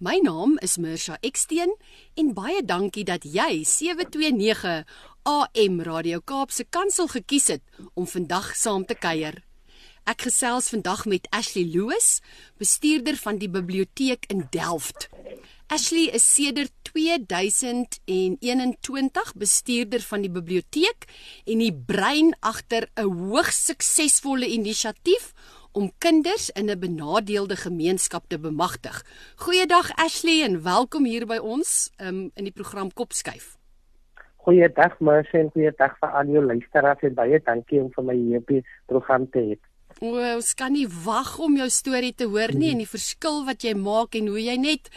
My naam is Mirsha Eksteen en baie dankie dat jy 729 AM Radio Kaapse Kansel gekies het om vandag saam te kuier. Ek gesels vandag met Ashley Loos, bestuurder van die biblioteek in Delft. Ashley is sedert 2021 bestuurder van die biblioteek en die brein agter 'n hoogs suksesvolle inisiatief om kinders in 'n benadeelde gemeenskap te bemagtig. Goeiedag Ashley en welkom hier by ons um, in die program Kopskuif. Goeiedag Mercy en goeiedag vir al jou luisteraars en baie dankie om vir my hier op die program te hê. Ons kan nie wag om jou storie te hoor nie en die verskil wat jy maak en hoe jy net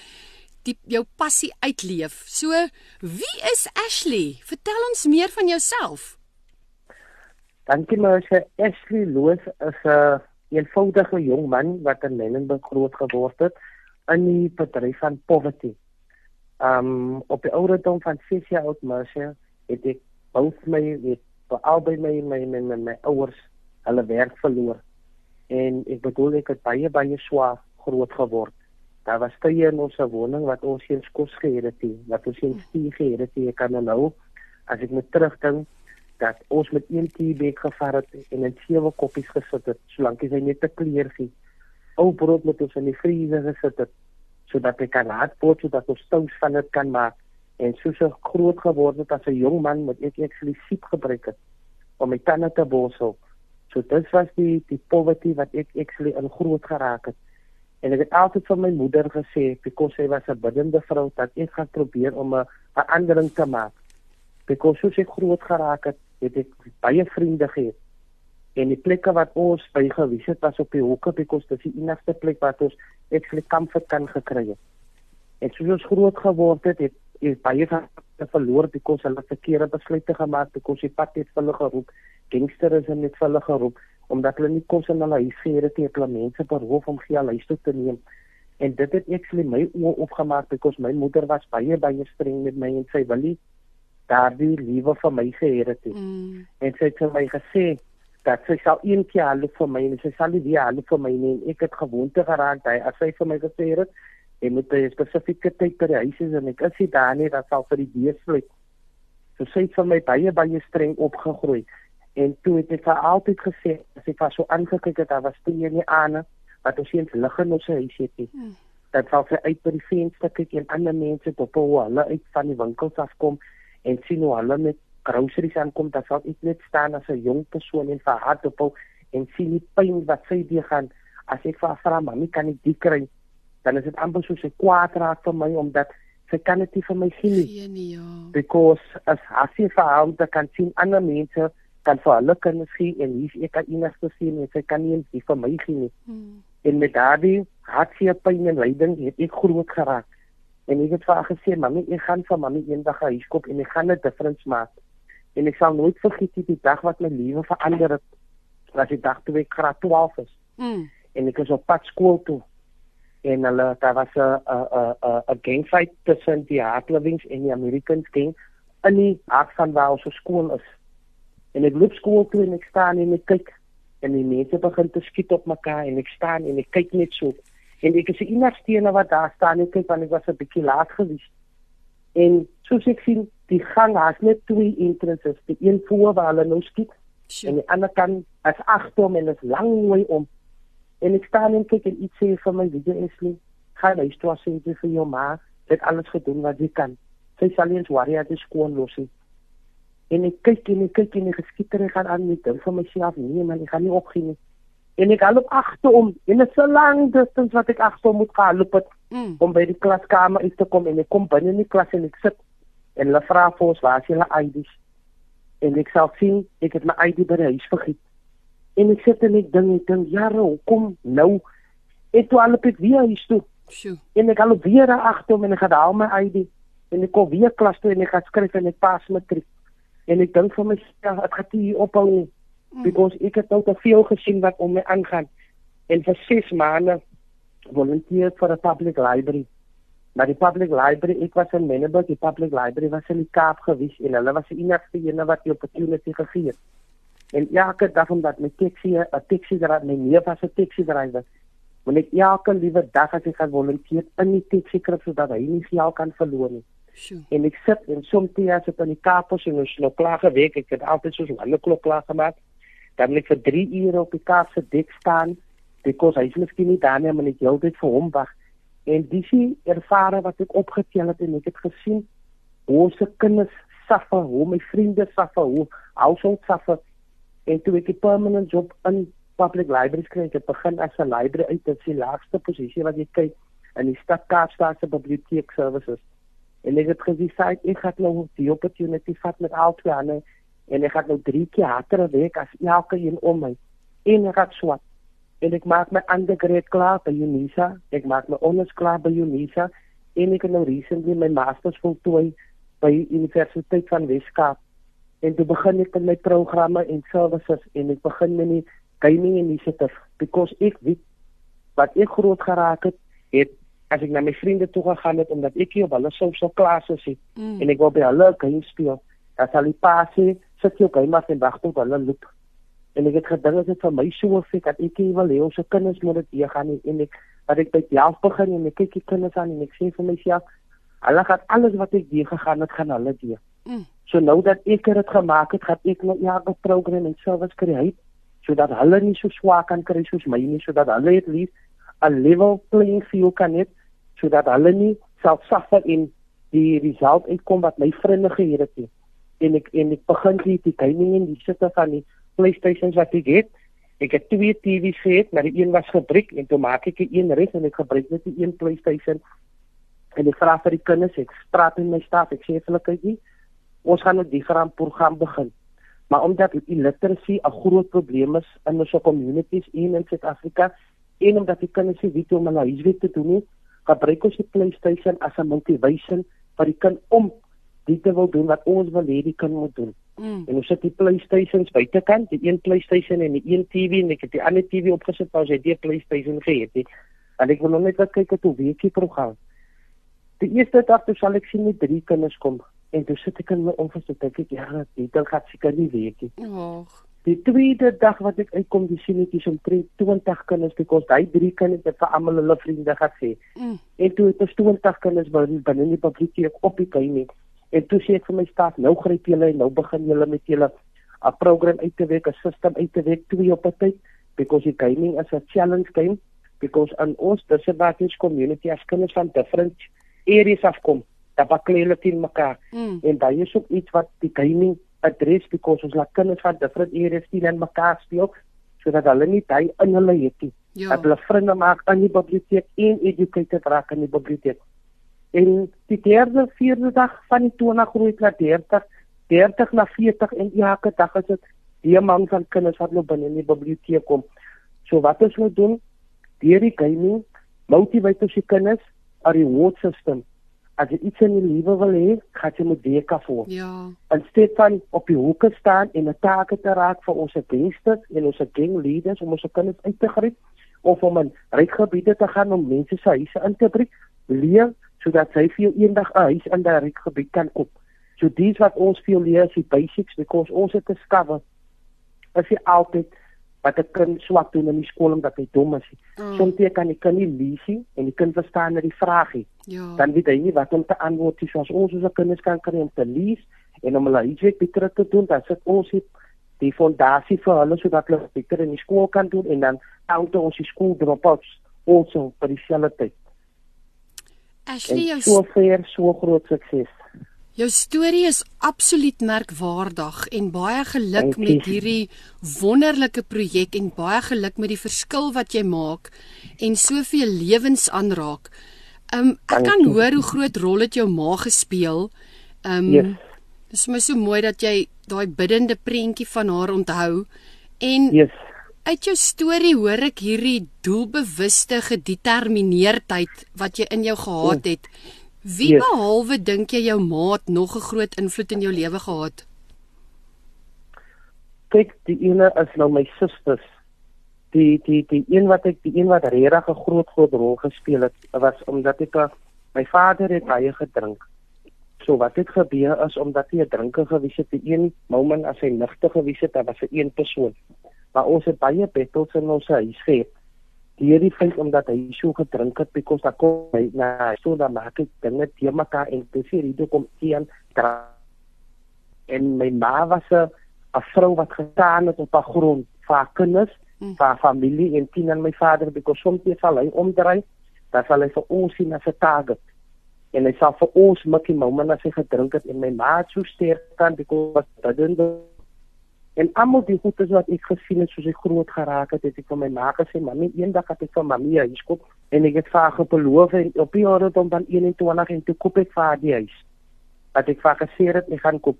die jou passie uitleef. So, wie is Ashley? Vertel ons meer van jouself. Dankie Mercy. Ashley Loos is 'n eenvoudige jong man wat in Lenenburg groot geword het in die bedryf van poverty. Um op die ouderdom van 6 jaar oud Mercy het ek both my het albei my my my my, my ouers hulle werk verloor. En ek bedoel ek het baie baie swaar groot geword. Daar was tye in ons woning wat ons geen kos gehad het wat ons geen stier gehad het ek kan nou as ek met terugdink dat ons met een teebek gevaar het en in sewe koppies gesit het solank jy net te kleer gee ou brood met ons in die vriezer gesit het sodat ek kan laat pot sodat ons toos van dit kan maak en soos ek groot geword het as 'n jong man met ek eksklusief gebruik het om my tande te borsel. So dit was die die poverty wat ek actually in groot geraak het. En ek het altyd vir my moeder gesê because sy was 'n biddende vrou dat ek gaan probeer om 'n verandering te maak. Because soos ek groot geraak het, het ek baie vriende gehad. En die plekke wat ons by gewys het was op die hoeke because dit is die enigste plek wat ons actually comfort kan gekry het. En soos ons groot geword het, het is baie van verloor because hulle verkeerde besluite gemaak because die pad het hulle geroep gangster is net hulle geroep omdat hulle nie kos in hulle huis gehad het nie hulle mense beroof om geld huis toe te neem en dit het actually my oë opgemaak because my moeder was baie baie streng met my en sy wil nie daardie liewe vir my gehad het mm. en sy het vir my gesê dat sy sal een keer hulle vir my en sy sal nie weer hulle vir my nie ek het gewoonte geraak daai as sy vir my gesê het jy moet 'n spesifieke tyd by die huis is en ek is nie daar nie dat sal vir die beesvlek. So sy het vir my baie baie streng opgegroei. En toe het ek vir altyd gesê as ek was so aangekyk het, daar was toe nie aan wat ons eens lig in ons huis het nie. Hmm. Dat sal sy uit by die venster kyk en ander mense dop hoe hulle uit van die winkels afkom en sien hoe hulle met groceries aankom, dan sal ek net staan as 'n jong persoon en vir haar dop en sien die pyn wat sy deur gaan as ek vir haar vra, "Mamy, kan ek dit kry?" dan is dit amper soos 'n kwaad raak vir my omdat sy kan dit nie vir my sien nie. Geen nie, ja. Because as as sy verhaal dat kan sien ander mense kan vir hulle kan sien en hier ek kan eers te sien en sy kan nie eens vir my sien nie. Hmm. En met daardie hartseer pyn en lyding het ek groot geraak. En ek het vir haar gesê, "Mamy, ek gaan vir mamy eendag huis koop en ek gaan 'n difference maak." En ek sal nooit vergeet die dag wat my lewe verander het. Was die dag toe ek graad 12 is. Mm. En ek was op pad skool toe en hulle daar was 'n 'n 'n 'n gang fight tussen die Hardlivings en die Americans gang in die hart van waar ons skool is. En ek loop skool toe en ek staan en ek kyk en die mense begin te skiet op mekaar en ek staan en ek kyk net so. En ek is die enigste een wat daar staan en kyk want ek was 'n bietjie laat gewees. En soos ek sien, die gang het net twee entrances, die een voor waar hulle nou skiet sure. en die ander kant is agter en is lang mooi om En ek staan en kyk en iets sê vir my video Ashley, gaan jy toe sê jy vir jou ma, het alles gedoen wat jy kan. Sy sal eens worry dat jy skoon los het. En ek kyk en ek kyk en ek geskieter gaan aan met ding vir myself nee man, ek gaan nie opgee nie. En ek loop agterom en dit is so lank distance wat ek agter moet gaan loop het, mm. om by die klaskamer uit te kom en ek kom binne in die klas en ek sit en hulle vra vir ons waar is julle ID's? En ek sal sien ek het my ID by die huis vergeet. En ek sit en ek dink ek dink jare hoekom nou ek toe al op dit weer hier toe. Sjoe. En ek al weer daar agter en ek gaan haal my ID en ek kom weer klas toe en ek gaan skryf en ek pas matriek. En ek dink vir myself ek gaan hier ophou nie. Mm. because ek het nou te veel gesien wat om my aangaan en vir 6 maande volunteer vir 'n public library maar die public library ek was in Menneberg die public library was in die Kaap gewees en hulle was die enigste een wat die opportunity gegee het en elke dag omdat my taxi 'n taxi driver my neef was 'n taxi driver want ek elke liewe dag as ek gaan volunteer in die taxi kry sodat hy nie geld kan verloor nie Sjoe. En ek sit en soms as ek in die Kaap is en ons nog klaar gewerk, ek het altyd soos 'n klok klaar gemaak. Dan ek vir 3 ure op die Kaap se dek staan because hy is miskien nie daar nie, maar ek heeltyd vir hom wag. En dis die ervaring wat ek opgetel het en ek het gesien hoe se kinders suffer, hoe my vriende suffer, hoe household suffer. En toe ek 'n permanent job in public libraries kry, ek het begin as 'n library uit, dit is die laagste posisie wat jy kyk in die stad Kaapstad se biblioteek services. En ek het gesê sy ek het nou die opportunity vat met al twee ander en ek het nou drie keer harder werk as elke een om my. En ek het swat. En ek maak my undergrad klaar by Unisa. Ek maak my honors klaar by Unisa en ek het nou recently my masters voltooi by Universiteit van Weskaap. En toe begin ek met my programme en services en ek begin met die gaming initiative because ek weet wat ek groot geraak het, het as ek na my vriende toe gegaan het omdat ek hier op hulle social classes sit mm. en ek wou by hulle game speel, dan sal die pasie sit jy ook maar en wag tot hulle loop. En ek het gedink dit vir my so effek dat ek wil hê ons se kinders moet dit weer gaan en ek dat ek by 11 begin en ek kyk die kinders aan en ek sê vir myself, hulle gaan alles wat ek weer gegaan het gaan hulle doen. Mm. So nou dat ek dit gemaak het, gaan ek nou ja, 'n program en service kry sodat hulle nie so swaar kan kry soos my nie, sodat hulle het lief 'n level playing field kan hê sodat hulle nie self suffer en die result uitkom wat my vriende gehad het nie. En ek en ek begin die die gaming en die sitte van die PlayStations wat ek het. Ek het twee TV's gehad, maar die een was gebreek en toe maak ek die een reg en ek gebruik net die een PlayStation. En ek vra vir die kinders, ek praat met my staf, ek sê vir hulle kykie, ons gaan 'n different program begin. Maar omdat die literacy 'n groot probleem is in ons communities in Suid-Afrika en omdat die kinders nie weet hoe om hulle huiswerk te doen nie, gebruik ons die PlayStation as 'n motivation vir die kind om dit te wil doen wat ons wil hê die kind moet doen. Mm. En ons sit die PlayStations buitekant, die een PlayStation en die een TV en ek het die ander TV opgesit waar jy die PlayStation gehad het. En ek wil nog net kyk het hoe weekie program. Die eerste dag toe sal ek sien die drie kinders kom en toe sit ek in my onversit ek ek ja, dit gaan seker nie weekie. Ag. Die tweede dag wat ek uitkom, die sienetjies om 20 kinders te kos. Daai drie kinders het vir almal hulle vriende gesê. Mm. En toe het ons 20 kinders binne in die biblioteek op die kamer. En toe sê ek vir my staf, nou gryp julle en nou begin julle met julle 'n program uit te werk, 'n stelsel uit te werk twee op 'n tyd because die gaming is a challenge game because on ons disadvantaged community as kinders van different areas afkom. Daar baklei hulle teen mekaar. Mm. En daai is ook iets wat die gaming adres because ons laat kinders van different areas sien en mekaar speel sodat hulle nie by in hulle het nie. Ja. Dat hulle vriende maak in die biblioteek en educated raak in die biblioteek. En die derde vierde dag van die tona groei na 30, 30 na 40 en elke dag is dit die man van kinders wat nou binne in die biblioteek kom. So wat ons moet doen, deur die gaming motiveer ons die kinders 'n reward system as jy iets in die lewe wil hê, gaan jy moet werk daarvoor. Ja. Instead van op die hoeke staan en 'n taak te raak vir ons gangsters en ons gang leaders om ons kinders uit te gryp of om in rykgebiede te gaan om mense se huise in te breek, leer sodat sy vir jou eendag 'n huis in daai rykgebied kan koop. So dis wat ons veel leer as die basics because ons het skawe. As jy altyd wat 'n kind swak doen in die skool omdat hy dom is. Mm. Soms kan die kind nie lees nie en die kind verstaan net die vragie. Ja. Dan weet hy nie wat om te antwoord nie. Soos ons ons kinders kan kry om te lees en om hulle iets beter te doen, dan sit ons die, die fondasie vir hulle sodat hulle beter in die skool kan doen en dan auto ons die skool dropouts also vir dieselfde tyd. Ashley, jou so ver so groot sukses. Jou storie is absoluut merkwaardig en baie geluk met hierdie wonderlike projek en baie geluk met die verskil wat jy maak en soveel lewens aanraak. Um ek kan hoor hoe groot rol dit jou ma gespeel. Um yes. Dis my so mooi dat jy daai biddende prentjie van haar onthou en yes. Uit jou storie hoor ek hierdie doelbewuste gedetermineerdheid wat jy in jou gehad het. Wie yes. behalwe dink jy jou ma het nog 'n groot invloed in jou lewe gehad? kyk die ene is nou my susters die die die een wat ek die een wat regtig 'n groot groot rol gespeel het was omdat ek my vader het baie gedrink so wat het gebeur is omdat hy 'n drinker gewees het die een moment as hy nigter gewees het daar was 'n een persoon maar ons het baie battles in ons huis gehad hierdie feit omdat hy so gedrink het because daar kom hy na so dan maak ek dinge te mekaar en dis hierdie kom teen en my ma was 'n vrou wat gestaan het op haar grond vir haar kinders, mm. vir haar familie en tien en my vader because soms sal hy omdraai, dan sal hy vir ons sien as 'n target. En hy sal vir ons mikkie moment as hy gedrink het en my ma het so sterk kan because wat dan En almal die goeie wat ek gesien het soos ek groot geraak het, het ek vir my ma gesê, "Mamy, eendag het ek vir mamy huis koop." En ek het vir haar beloof en op die orde om dan 21 en toe koop ek vir haar die huis. Wat ek vir gesê het, ek gaan koop.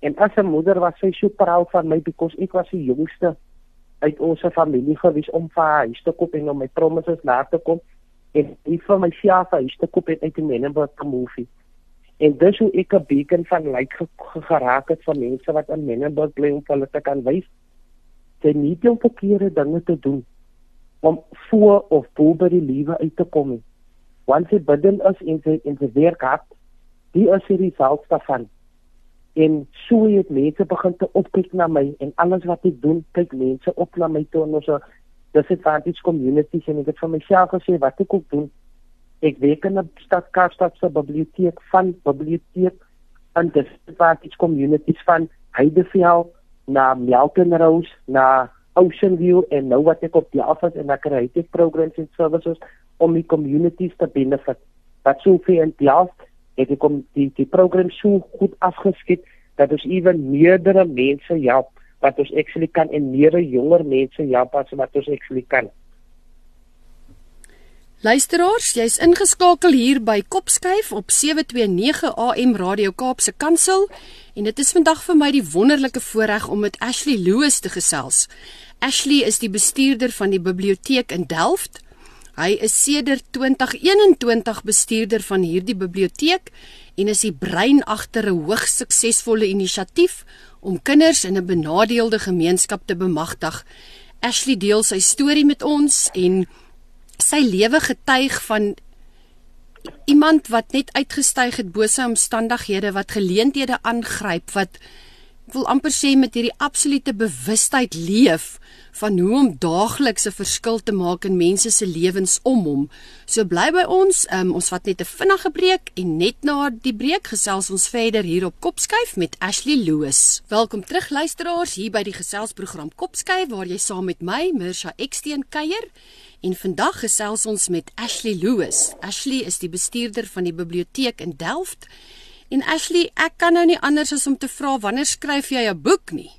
En as 'n moeder was sy so proud van my because ek was die jongste uit ons familie gewees om vir haar huis te koop en om my promises na te kom. En ek vir my self huis te koop het uit die Menenberg movie. En dis hoe ek 'n beacon van lig geraak het van mense wat in Menenberg bly om hulle te kan wys. Jy nie die verkeerde dinge te doen om voor of bo by die lewe uit te kom. Want jy bidden is in sy in sy werk het, die is die result daarvan. En so het mense begin te opkyk na my en alles wat ek doen, kyk mense op na my toe en ons dis advantage communities en ek het vir myself gesê wat ek ook doen Ek werk in 'n stad Kaapstad se biblioteek van biblioteek in disadvantaged communities van Heideveld na Melton Rose na Ocean View en nou wat ek op die office en ek kry dit programs en services om die communities te benefit. Dat sou vir en plaas het ek om die die program so goed afgeskiet dat ons ewen meerdere mense help wat ons actually kan en meerdere jonger mense help as wat ons actually kan. Luisteraars, jy's ingeskakel hier by Kopskuif op 729 AM Radio Kaapse Kansel en dit is vandag vir my die wonderlike voorreg om met Ashley Loos te gesels. Ashley is die bestuurder van die biblioteek in Delft. Hy is sedert 2021 bestuurder van hierdie biblioteek en is die brein agter 'n hoogs suksesvolle inisiatief om kinders in 'n benadeelde gemeenskap te bemagtig. Ashley deel sy storie met ons en sy lewe getuig van iemand wat net uitgestyg het bo sy omstandighede wat geleenthede aangryp wat ek wil amper sê met hierdie absolute bewustheid leef van hoe om daagliks 'n verskil te maak in mense se lewens om hom. So bly by ons. Um, ons vat net 'n vinnige breek en net na die breek gesels ons verder hier op Kopskuif met Ashley Loos. Welkom terug luisteraars hier by die geselsprogram Kopskuif waar jy saam met my Mirsha Eksteen kuier. En vandag gesels ons met Ashley Loos. Ashley is die bestuurder van die biblioteek in Delft. En Ashley, ek kan nou nie anders as om te vra wanneer skryf jy 'n boek nie?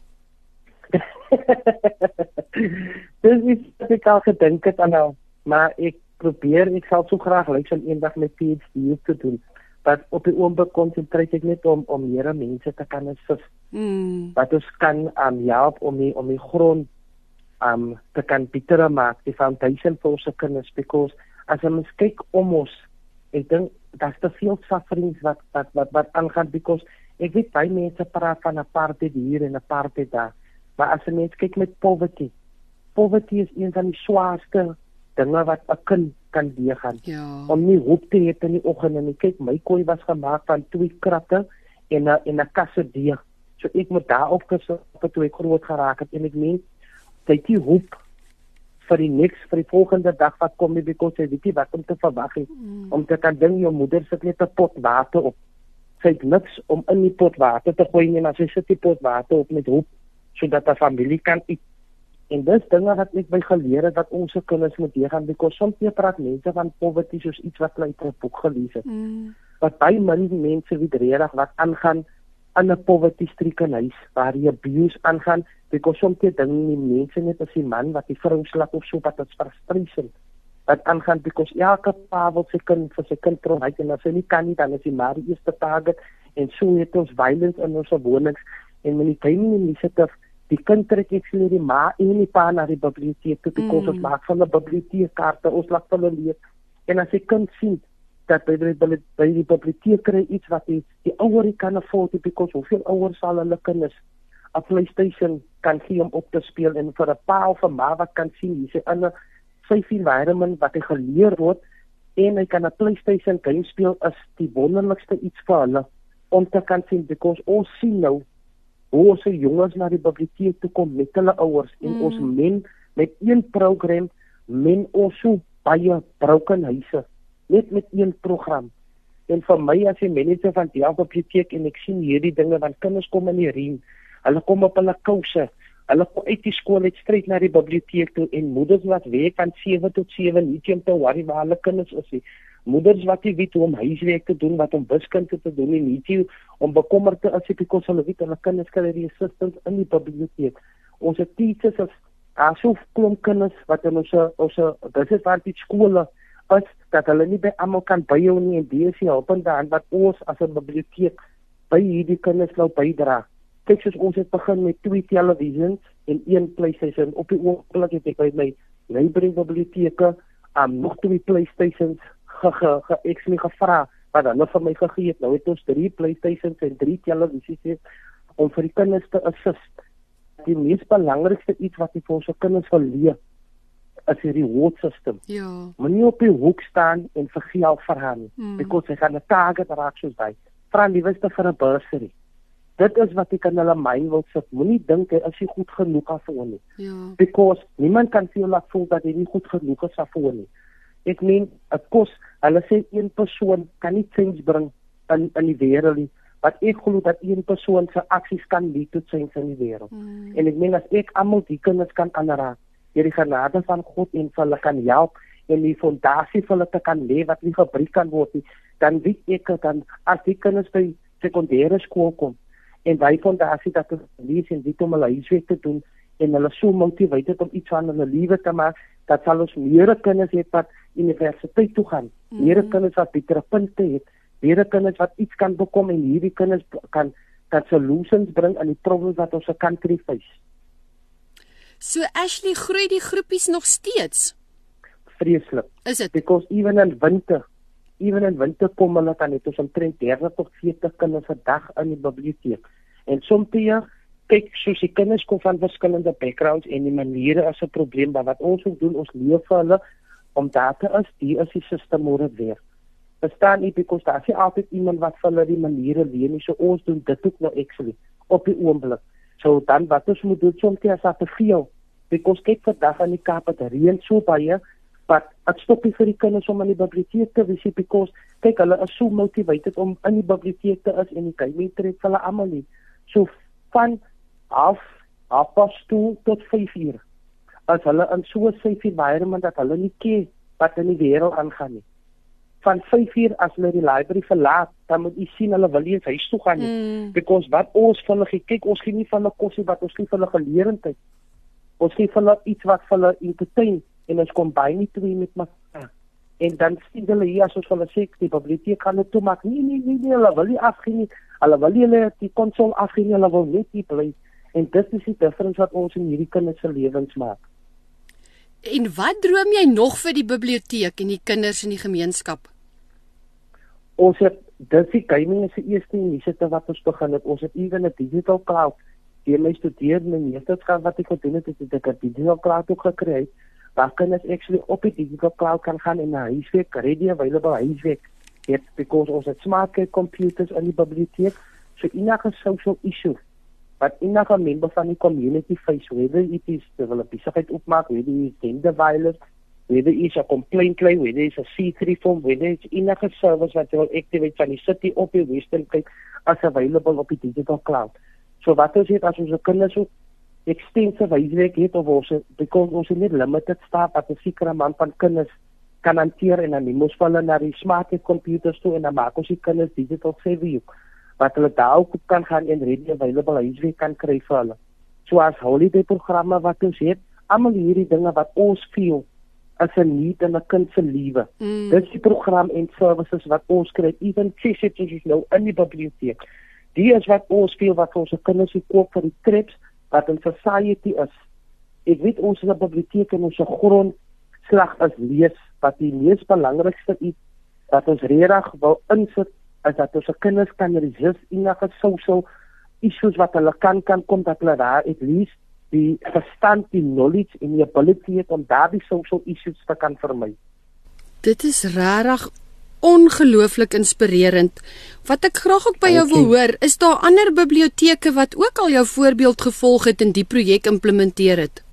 Dis iets wat ek al gedink het aan nou, maar ek probeer ek sal so graag lyk so eendag met PhD te doen. Maar op die oomblik konsentreer ek net om om meer mense te kan assist. Mm. Wat ons kan aan um, help om die, om die grond um te kan beter maak die foundation vir ons kinders because as ons kyk om ons ek dink daar's te veel sufferings wat wat wat wat aangaan because ek weet baie mense praat van apartheid hier en apartheid daar maar as jy net kyk met poverty poverty is een van die swaarste dinge wat 'n kind kan deurgaan. Ja. om nie hoop te hê in die oggend en kyk my koei was gemaak van twee kratte en 'n en 'n kasse deeg so ek moet daarop gesit toe ek groot geraak het en ek meen jy die hoop vir die niks vir die volgende dag wat kom nie because jy weet nie wat om te verwag nie. Mm. om te kan ding jou moeder sit net 'n pot water op. Sy het niks om in die pot water te gooi nie maar sy sit die pot water op met hoop sodat haar familie kan eet en dis dinge wat ek by geleer het dat ons se kinders moet deurgaan because soms jy praat mense van poverty soos iets wat hulle uit 'n boek gelees het mm. wat baie min mense weet regtig wat aangaan in 'n poverty stricken huis waar die abuse aangaan because soms dit ding nie mense net as die man wat die vrou slag of so wat dit frustration wat aangaan because elke pa wil sy kind vir sy kind provide en as hy nie kan nie dan is hy maar die eerste target en so het ons violence in ons wonings en met die timing initiative die kind trek ek sien die ma en die pa na die biblioteek toe because mm. ons maak van 'n biblioteek kaarte ons laat hulle leer en as jy kind sien dat by die by die biblioteek kry iets wat die die ouer kan afford because hoeveel ouers sal hulle kinders 'n PlayStation kan gee om op te speel en vir 'n pa of 'n ma wat kan sien hier's 'n ander safe environment wat hy geleer word en hy kan 'n PlayStation game speel is die wonderlikste iets vir hulle om te kan sien because ons sien nou hoe ons se jonges na die biblioteek toe kom met hulle ouers en mm. ons men met een program men ons so baie broken huise net met een program en vir my as 'n manager van die biblioteek en ek sien hierdie dinge want kinders kom in die riem hulle kom op hulle kouse hulle kom uit die skool uit stryd na die biblioteek toe en moeders wat werk van 7 tot 7 nie om te worry waar hulle kinders is nie moeders wat nie weet hoe om huiswerk te doen wat om wiskunde te doen nie nie om bekommerd te as ek kos hulle weet hulle kinders kry die assistants in die biblioteek ons het teachers as asof klomp kinders wat in ons ons dis is waar die skole is dat hulle nie by almal kan byhou nie en dis die helpende hand wat ons as 'n biblioteek by hierdie kinders nou bydra. Kyk soos ons het begin met twee televisions en een PlayStation op die oomblik het ek by my library biblioteke um, nog twee PlayStations ge ge, ge ek sê gevra wat hulle vir my gegee het. Nou het ons drie PlayStations en drie televisies om vir die kinders te assist. Die mees belangrikste iets wat ek vir ons kinders wil leer as hierdie reward system. Ja. Moenie op die hoek staan en vir geld verhaan nie, mm. because jy gaan 'n target raak soos hy. Vra lieweste vir 'n bursary. Dit is wat ek aan hulle myn wil sit. Moenie dink hy is nie goed genoeg af vir hom nie. Ja. Because niemand kan feel laat voel dat hy nie goed genoeg is af vir hom nie. Ek meen, dit kos, hulle sê een persoon kan nie change bring in in die wêreld nie. Wat ek glo dat een persoon se aksies kan lead tot change in die wêreld. Mm. En ek meen as ek almal die kinders kan aanraak deur die genade van God en vir hulle kan help en die fondasie vir hulle te kan lê wat nie gebruik kan word nie, dan weet ek dan as die kinders by sekondêre skool kom en by fondasie dat hulle lees en weet om hulle huiswerk te doen en hulle so motiveer om iets van hulle lewe te maak, dat sal ons meer kinders hê wat universiteit toe gaan, mm. meer kinders wat beter punte het, meer kinders wat iets kan bekom en hierdie kinders kan dat solutions bring aan die probleme wat ons se country face. So Ashley groei die groepies nog steeds. Vreeslik. Is dit? Because even in winter, even in winter kom hulle dan net ons omtrent 30 tot 40 kinders per dag in die biblioteek. En soms kyk soos die kinders kom van verskillende backgrounds en die maniere is 'n probleem, maar wat ons moet doen, ons leer vir hulle om data is, die is die stelsel moet dit weer. Verstaan nie because daar is altyd iemand wat vir hulle die maniere leer nie. So ons doen dit ook nou actually op die oomblik. So dan wat ons moet doen soms as dit te veel. Because kyk vandag aan die Kaap het reën so baie wat ek stop nie vir die kinders om in die biblioteek te wees because kyk hulle is so motiveerd om in die biblioteek te is en die kinders trek hulle almal nie. So van af af pas toe tot 5 uur. As hulle in so 'n safe environment dat hulle nie ken wat in die wêreld aangaan nie van 5 uur as hulle die library verlaat, dan moet u sien hulle wil nie huis toe gaan nie. Mm. Because wat ons van hulle kyk, ons gee nie van hulle kosie wat ons gee vir hulle geleerdheid. Ons gee vir hulle iets wat vir hulle entertain en ons kom baie nie twee met mekaar. En dan sien hulle hier as ons hulle sê die biblioteek kan dit toe maak. Nee nee nee, nee hulle wil nie afgee nie. Hulle wil nie hulle die konsol afgee nie, hulle wil net hier bly. En dit is die difference wat ons in hierdie kinders se lewens maak. En wat droom jy nog vir die biblioteek en die kinders in die gemeenskap? Ons het dis die gaming is die eerste inisiatief wat ons begin het. Ons het ewen 'n digital cloud. Die my studeer in die meesterskap wat ek gedoen het, het ek 'n digital cloud ook gekry. Waar kinders actually op die digital cloud kan gaan en na huiswerk, ready available huiswerk. Dit because ons het smart computers in die biblioteek. So enige social issue wat enige member van die community face whether it is civil besigheid opmaak, whether it is gender violence, whether it is a complaint claim, whether it is a C3 form, whether it is enige service wat jy wil activate van die city op die Western Cape as available op die digital cloud. So wat ons het as ons kinders so extensive huiswerk het of ons because ons het limited staff at 'n sekere man van kinders kan hanteer en dan moet hulle na die smart computers toe en dan maak ons die kinders digital savvy wat hulle dalk kan gaan en ready available huiswerk kan kry vir hulle. So as holiday programme wat ons het, almal hierdie dinge wat ons feel as 'n need in 'n kind se lewe. Mm. Dis die program en services wat ons kry, even CCTV nou in die biblioteek. Die is wat ons feel wat ons kinders se koop vir die trips wat in society is. Ek weet ons is 'n biblioteek en ons grond slag is lees wat die mees belangrikste iets wat ons regtig wil insit is dat ons kinders kan resist enige social issues wat hulle kan kan kom dat hulle daar at least die verstand, die knowledge en die ability het om daardie social issues te kan vermy. Dit is regtig ongelooflik inspirerend. Wat ek graag ook by jou wil hoor, is daar ander biblioteke wat ook al jou voorbeeld gevolg het en die projek implementeer het?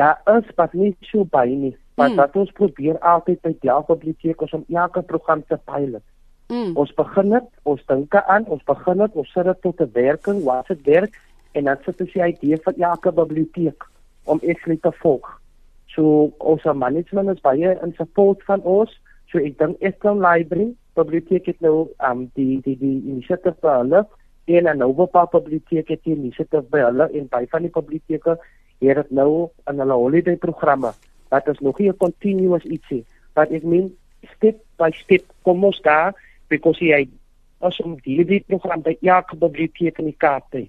Daar is pas nie so baie nie, maar hmm. wat ons probeer altyd by die biblioteek is om elke program te pilot. Hmm. Ons begin dit, ons dink aan, ons begin dit, ons sit dit tot 'n werking, wat dit werk en dan sit ons die idee van elke biblioteek om eklik te volg. So ons management is baie in support van ons. So ek dink Eskom Library biblioteek het nou um die die die inisiatief vir hulle en 'n Nova Park biblioteek het die inisiatief by hulle en by van die biblioteke het dit nou in hulle holiday programme. Dat is nog nie 'n continuous ietsie, but ek meen step by step kom ons daar because jy as om hierdie program by elke biblioteek in die Kaap te hê.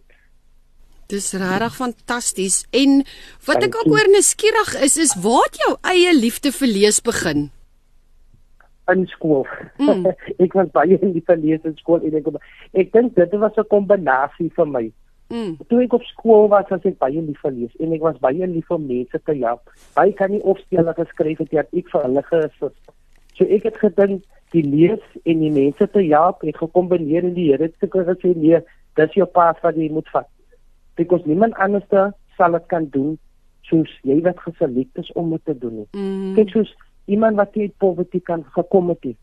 Dis regtig fantasties. En wat ek ook oor nuuskierig is, is waar het jou eie liefde vir lees begin? In skool. Mm. ek was baie lief vir lees in skool en ek ek dink dit was 'n kombinasie vir my. Mm. Toe ek op skool was, was ek baie lief vir lees en ek was baie lief vir mense te help. Baie kan nie opstelle geskryf het wat ek vir hulle geassist. So ek het gedink die lees en die mense te help het gekombineer en die Here het gesê nee, dis jou pas wat jy moet vat because niemand anders sal dit kan doen soos jy wat geselek is om dit te doen nie. Mm. Kyk soos iemand wat uit poverty kan gekom het.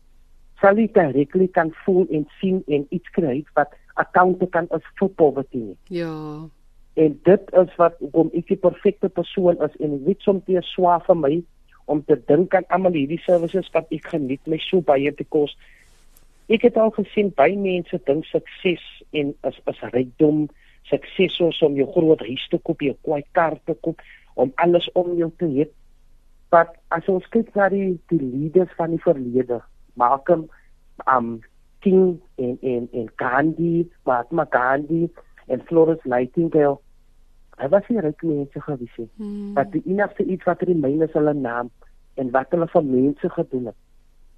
Sal jy directly kan voel en sien en iets kry wat account kan as vir poverty nie. Ja. En dit is wat om ek die perfekte persoon is en weet soms dit is swaar vir my om te dink aan almal hierdie services wat ek geniet my so baie because ek het al gesien baie mense dink sukses en is is rykdom sukses soos om jou groot huis te koop, jou kwai kar te koop, om alles om jou te hê. Maar as ons kyk na die die leaders van die verlede, Malcolm um King en en en Gandhi, Mahatma Gandhi en Florence Nightingale, hy was nie ryk mense gewees nie. Hmm. Maar die enigste iets wat hulle myn is hulle naam en wat hulle vir mense gedoen het.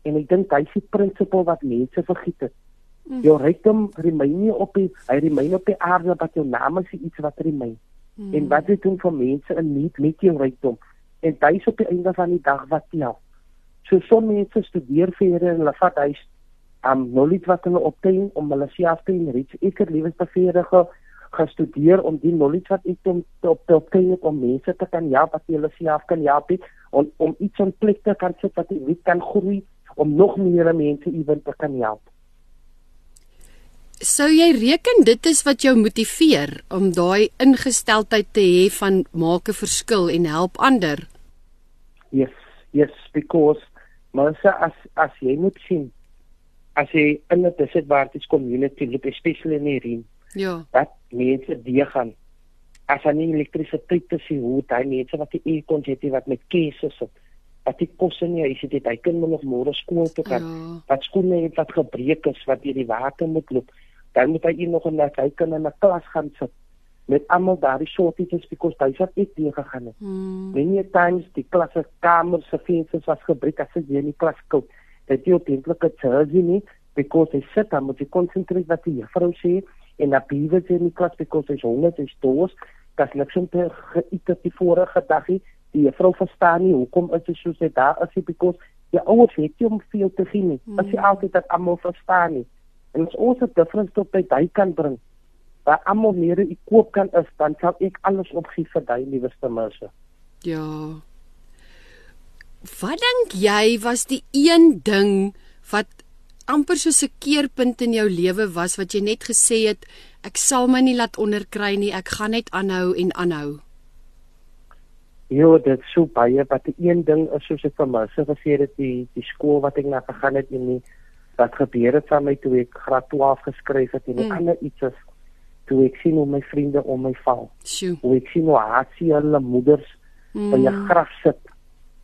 En ek dink hy is die prinsipel wat mense vergiet het. Mm. Jou rykdom remain nie op die hy remain op die aarde wat jou naam is iets wat remain. Mm. En wat dit doen vir mense in nie met jou rykdom en duis op die einde van die dag wat tel. So sommige mense studeer vir hulle en hulle vat huis um, knowledge wat hulle opteen om hulle self te enrich. Ek het liewer beveerige gestudeer om die knowledge wat ek om op te opteen om mense te kan help wat hulle self kan help om om iets in plek te kan sit wat ek kan groei om nog meer mense ewen te kan help. Sou jy reken dit is wat jou motiveer om daai ingesteldheid te hê van maak 'n verskil en help ander? Yes, yes, because maar as as jy moet sien as jy in 'n disadvantaged community loop, especially in hierdie. Ja. Dat mense die gaan as aan elektrisiteit te sien hoe daai mense wat die e-konjektie wat met keuse sit wat die kosse nie is dit hy kan nog môre skool toe gaan ja. wat skoene het wat gebreek is wat deur die water moet loop dan moet hy nog in hy kan in 'n klas gaan sit met almal daardie shortages because hy het ek die gegaan het. Hmm. Many times die klasse kamers se vensters was gebreek as jy in die klas kom. Dit jy eintlik het surgery nie because hy sit dan moet jy konsentreer wat die juffrou sê en na bewe sê in die klas because hy's honger, hy's dors. Dat niks om te op die vorige dag nie. Die juffrou verstaan nie hoekom is dit so sê daar as jy because jy ouers het jy om veel te gee nie. As jy hmm. altyd dat almal verstaan nie. En as ons 'n difference tot by hy kan bring, waar almal meer ek koop kan is, dan sal ek alles opgee vir daai lieweste mense. Ja. Wat dink jy was die een ding wat amper so 'n keerpunt in jou lewe was wat jy net gesê het ek sal my nie laat onderkry nie, ek gaan net aanhou en aanhou. Jo, dit sou baie wat die een ding is soos ek vir my gesê het die die skool wat ek na gegaan het en nie wat gebeur het van my toe ek graad 12 geskryf het en mm. ander iets is toe ek sien hoe my vriende om my val. Sjoe. Hoe ek sien hoe haatsie hulle moeders mm. in 'n graf sit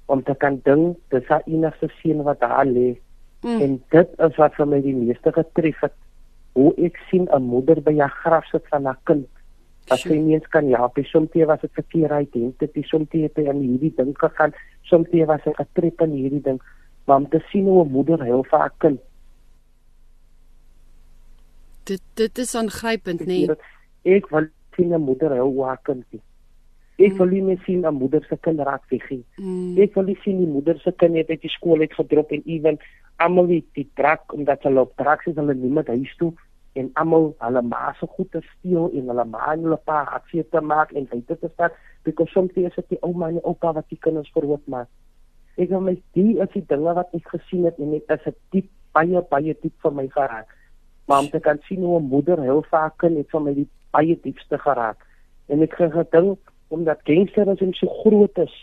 om te kan dink dis haar enigste seun wat daar lê. Mm. En dit is wat vir my die meeste getref het. Hoe ek sien 'n moeder by 'n graf sit van haar kind. As sy nie eens kan ja, soms was dit verkeerd identiteit, soms het hy aan hierdie ding gegaan, soms was hy getref in hierdie ding, maar om te sien hoe 'n moeder huil vir haar kind Dit dit is aangrypend, nê. Nee. Ek wil sien 'n moeder hou haar kind. Ek mm. wil nie sien 'n moeder se kind raak weg nie. Mm. Ek wil nie sien die moeder se kind net uit die skool uit gedrop en ewen almal die, die trek omdat hulle op trek is hulle nie met huis toe en almal hulle ma se goed te steel en hulle ma en hulle pa aksie te maak en dit te stad because soms is dit die ouma en die oupa wat die kinders verhoop maak. Ek wil my die is die dinge wat ek gesien het en dit is 'n diep baie baie diep vir my geraak. Maar om te kan sien hoe 'n moeder heel vaak kan het van my die baie diepste geraak. En ek het gedink omdat gangsterisme so groot is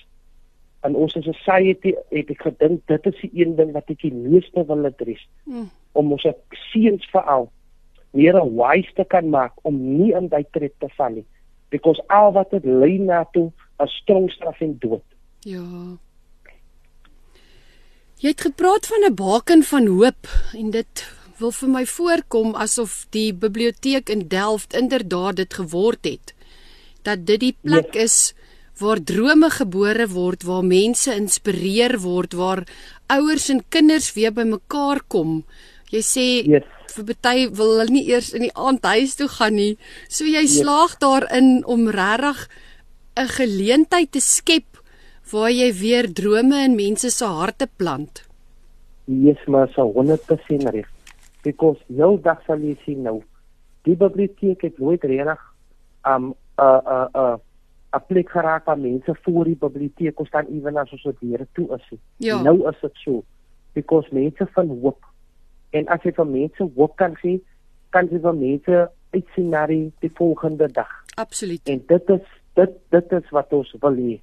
in ons society het ek gedink dit is die een ding wat ek die meeste wil adres mm. om ons seuns veral meer wise te kan maak om nie in daai trap te val nie. Because al wat dit lei na toe 'n strong straf en dood. Ja. Jy het gepraat van 'n baken van hoop en dit wil vir my voorkom asof die biblioteek in Delft inderdaad dit geword het dat dit die plek yes. is waar drome gebore word, waar mense inspireer word, waar ouers en kinders weer bymekaar kom. Jy sê yes. vir party wil hulle nie eers in die aand huis toe gaan nie. So jy yes. slaag daarin om regtig 'n geleentheid te skep waar jy weer drome in mense se harte plant. Yes, maar so 100% reg. Because jou dag sal jy sien nou. Die biblioteek het nooit regtig um uh uh uh 'n plek geraak waar mense voor die biblioteek kon staan ewen as ons weer toe is. Ja. Nou is dit so because mense van hoop en as jy vir mense hoop kan gee, kan jy vir mense uitsien na die, die volgende dag. Absoluut. En dit is dit dit is wat ons wil hê.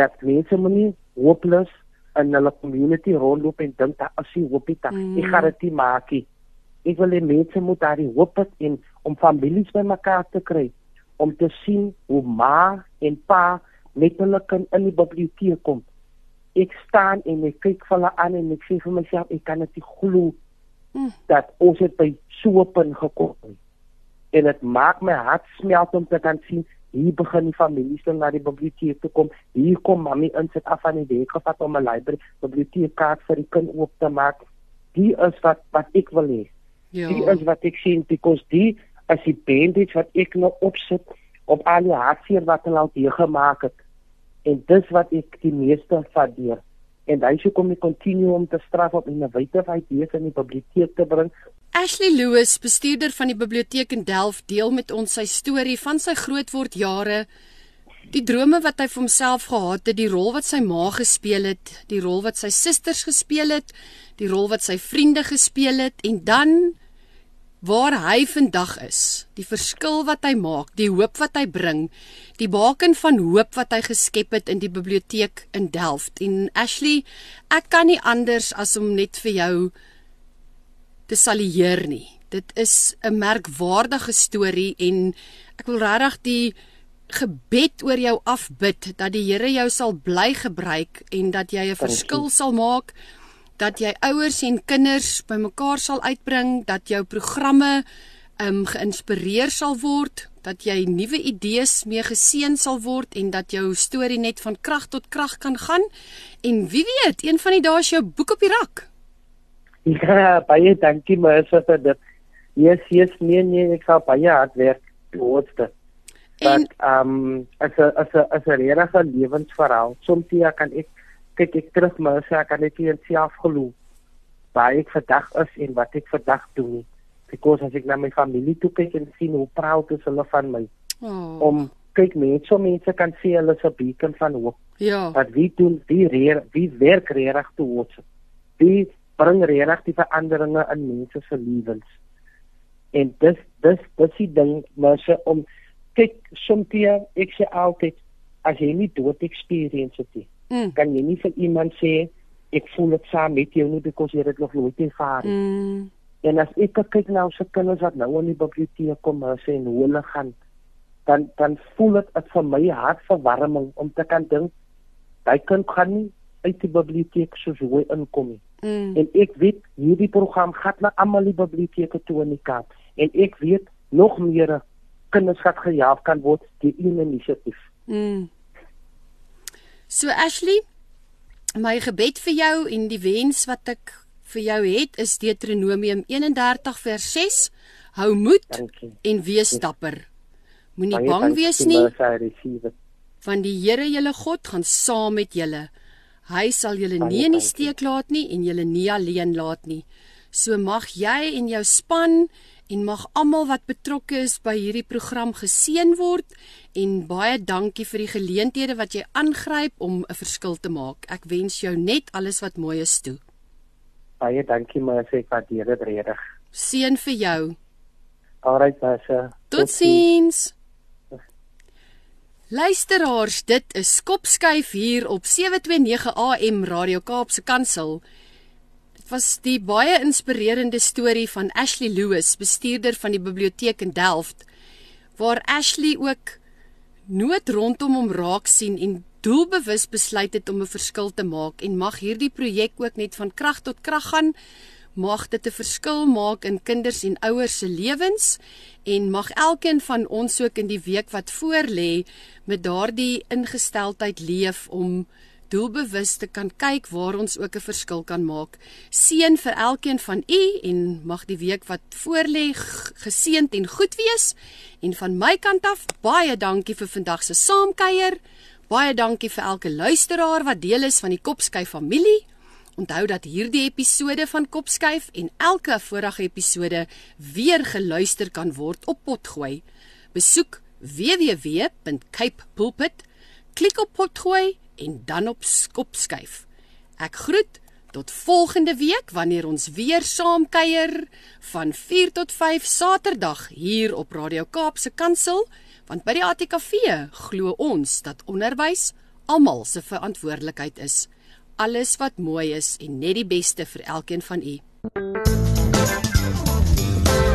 Dat mense moenie hooploos in hulle community rondloop en dink dat as jy hoop het, mm. ek gaan dit maak. Ek wil hê mense moet daai hoop hê om families bymekaar te kry om te sien hoe ma en pa met hulle kind in die biblioteek kom. Ek staan en ek kyk vir hulle aan en ek sê vir myself ek kan dit glo mm. dat ons het by so 'n punt gekom. En dit maak my hart smelt om te kan sien hier begin die families dan na die biblioteek te kom. Hier kom mami in sit af aan die week gevat om 'n library biblioteekkaart vir die kind oop te maak. Die is wat wat ek wil hê. Ja. Die is wat ek sien because die as die bandage wat ek nou opsit op al die hartseer wat hulle al hier gemaak het. En dis wat ek die meeste waardeer. En dan sou kom ek kontinuum om te straf op en 'n wyte idees in die biblioteek te bring. Ashley Lewis, bestuurder van die biblioteek in Delft, deel met ons sy storie van sy grootword jare, die drome wat hy vir homself gehad het, die rol wat sy ma gespeel het, die rol wat sy susters gespeel het, die rol wat sy vriende gespeel het en dan waar hy vandag is, die verskil wat hy maak, die hoop wat hy bring, die baken van hoop wat hy geskep het in die biblioteek in Delft. En Ashley, ek kan nie anders as om net vir jou te salueer nie. Dit is 'n merkwaardige storie en ek wil regtig die gebed oor jou afbid dat die Here jou sal bly gebruik en dat jy 'n verskil sal maak dat jy ouers en kinders bymekaar sal uitbring, dat jou programme um geïnspireer sal word, dat jy nuwe idees mee geseën sal word en dat jou storie net van krag tot krag kan gaan. En wie weet, een van die dae is jou boek op die rak. Ja, baie dankie maar vir dit. Yes, yes, nee nee, ek sal baie hard werk towards dit. En um as 'n as 'n as 'n regte lewensverhaal, soms ja kan ek kyk ek terug maar sê ek kan net nie self glo waar ek vandag is en wat ek vandag doen. Because as ek na my familie toe kyk en sien hoe proud is hulle van my oh. om kyk mense so mense kan sê hulle is 'n beacon van hoop. Ja. Wat wie doen wie reer wie werk reg toe wat wie bring reg die veranderinge in mense se lewens? En dis dis dis die ding maar se om kyk soms ek sê altyd as jy nie dood experience het nie mm. kan jy nie vir iemand sê ek voel dit saam met jou nie because jy het nog nooit ervaar nie. Mm. En as ek kyk na ons kinders wat nou in die biblioteek kom en sê hoe hulle gaan dan dan voel dit vir my hart verwarming om te kan dink hy kan kan nie uit die biblioteek soos hoe inkom nie. Mm. En ek weet hierdie program gaan na almal die biblioteke toe in die Kaap en ek weet nog meer kinders wat gehelp kan word deur een inisiatief. Mm. So Ashley, my gebed vir jou en die wens wat ek vir jou het is Deuteronomium 31 vers 6. Hou moed Dankie. en wees dapper. Moenie bang wees nie, want die Here julle God gaan saam met julle. Hy sal julle nie in die steek laat nie en julle nie alleen laat nie. So mag jy en jou span en mag almal wat betrokke is by hierdie program geseën word en baie dankie vir die geleenthede wat jy aangryp om 'n verskil te maak. Ek wens jou net alles wat mooi is toe. Baie dankie Mercy, ek waardeer dit regtig. Seën vir jou. Alright, Mercy. Totsiens. Luisteraars, dit is Kopskuif hier op 729 AM Radio Kaapse Kansel. Was die baie inspirerende storie van Ashley Lewis, bestuurder van die biblioteek in Delft, waar Ashley ook nood rondom hom raak sien en doelbewus besluit het om 'n verskil te maak en mag hierdie projek ook net van krag tot krag gaan mag dit 'n verskil maak in kinders en ouers se lewens en mag elkeen van ons ook in die week wat voorlê met daardie ingesteldheid leef om doelbewus te kan kyk waar ons ook 'n verskil kan maak. Seën vir elkeen van u en mag die week wat voorlê geseënd en goed wees. En van my kant af baie dankie vir vandag se saamkuier. Baie dankie vir elke luisteraar wat deel is van die Kopskyf familie. Onthou dat hierdie episode van Kopskuif en elke vorige episode weer geluister kan word op Potgooi. Besoek www.capepulpit, klik op Potgooi en dan op Kopskuif. Ek groet tot volgende week wanneer ons weer saam kuier van 4 tot 5 Saterdag hier op Radio Kaapse Kansel, want by die ATKV glo ons dat onderwys almal se verantwoordelikheid is alles wat mooi is en net die beste vir elkeen van u.